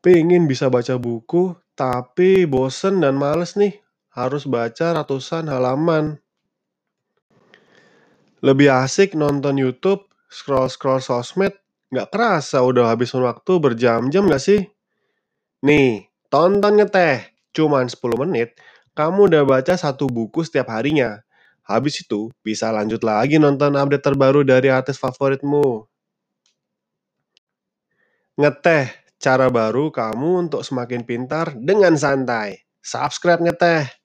Pengen bisa baca buku, tapi bosen dan males nih. Harus baca ratusan halaman. Lebih asik nonton YouTube, scroll-scroll sosmed, nggak kerasa udah habisin waktu berjam-jam nggak sih? Nih, tonton ngeteh. Cuman 10 menit, kamu udah baca satu buku setiap harinya. Habis itu, bisa lanjut lagi nonton update terbaru dari artis favoritmu. Ngeteh, cara baru kamu untuk semakin pintar dengan santai. Subscribe Ngeteh.